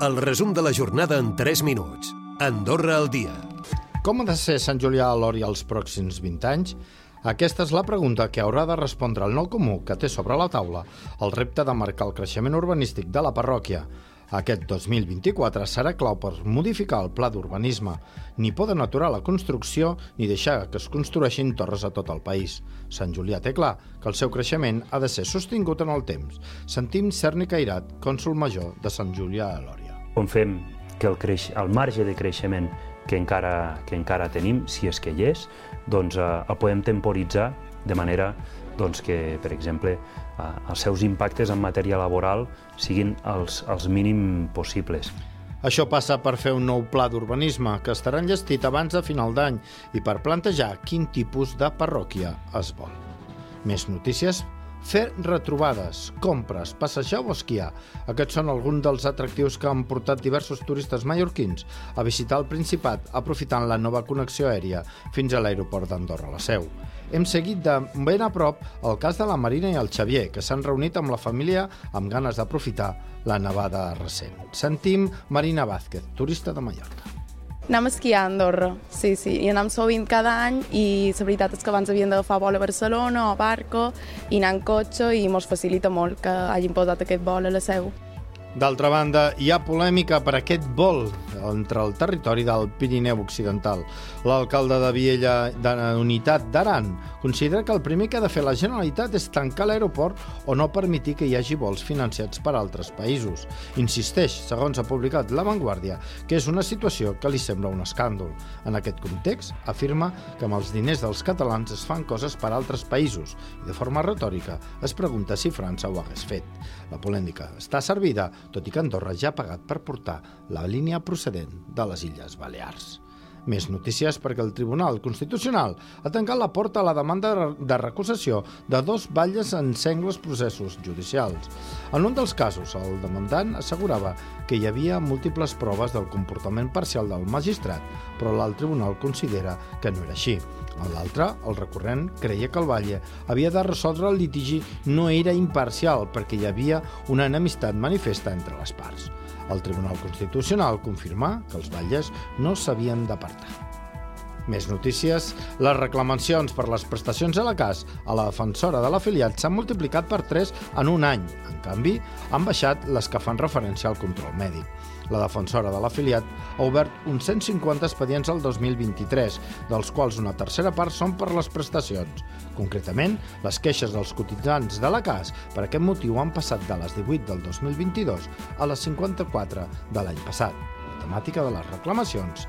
El resum de la jornada en 3 minuts. Andorra al dia. Com ha de ser Sant Julià a l'Ori els pròxims 20 anys? Aquesta és la pregunta que haurà de respondre el nou comú que té sobre la taula el repte de marcar el creixement urbanístic de la parròquia. Aquest 2024 serà clau per modificar el pla d'urbanisme. Ni poden aturar la construcció ni deixar que es construeixin torres a tot el país. Sant Julià té clar que el seu creixement ha de ser sostingut en el temps. Sentim Cerni Cairat, cònsul major de Sant Julià a Lòria. Com fem que el, creix, el marge de creixement que encara, que encara tenim, si és que hi és, doncs eh, el podem temporitzar de manera doncs, que, per exemple, eh, els seus impactes en matèria laboral siguin els, els mínim possibles. Això passa per fer un nou pla d'urbanisme que estarà enllestit abans de final d'any i per plantejar quin tipus de parròquia es vol. Més notícies Fer retrobades, compres, passejar o esquiar. Aquests són alguns dels atractius que han portat diversos turistes mallorquins a visitar el Principat aprofitant la nova connexió aèria fins a l'aeroport d'Andorra la Seu. Hem seguit de ben a prop el cas de la Marina i el Xavier, que s'han reunit amb la família amb ganes d'aprofitar la nevada recent. Sentim Marina Vázquez, turista de Mallorca. Anem a esquiar a Andorra, sí, sí, i anem sovint cada any i la veritat és que abans havíem d'agafar vol a Barcelona o a Barco i anar en cotxe i ens facilita molt que hagin posat aquest vol a la seu. D'altra banda, hi ha polèmica per aquest vol entre el territori del Pirineu Occidental. L'alcalde de Viella de la Unitat d'Aran considera que el primer que ha de fer la Generalitat és tancar l'aeroport o no permetir que hi hagi vols financiats per altres països. Insisteix, segons ha publicat La Vanguardia, que és una situació que li sembla un escàndol. En aquest context, afirma que amb els diners dels catalans es fan coses per altres països i, de forma retòrica, es pregunta si França ho hagués fet. La polèmica està servida tot i que Andorra ja ha pagat per portar la línia procedent de les Illes Balears. Més notícies perquè el Tribunal Constitucional ha tancat la porta a la demanda de recusació de dos batlles en sengles processos judicials. En un dels casos, el demandant assegurava que hi havia múltiples proves del comportament parcial del magistrat, però l'alt tribunal considera que no era així. En l'altre, el recurrent creia que el Valle havia de resoldre el litigi no era imparcial perquè hi havia una enemistat manifesta entre les parts. El Tribunal Constitucional confirma que els batlles no s'havien d'apartar. Més notícies. Les reclamacions per les prestacions a la CAS a la defensora de l'afiliat s'han multiplicat per 3 en un any. En canvi, han baixat les que fan referència al control mèdic. La defensora de l'afiliat ha obert uns 150 expedients al 2023, dels quals una tercera part són per les prestacions. Concretament, les queixes dels cotitzants de la CAS per aquest motiu han passat de les 18 del 2022 a les 54 de l'any passat. La temàtica de les reclamacions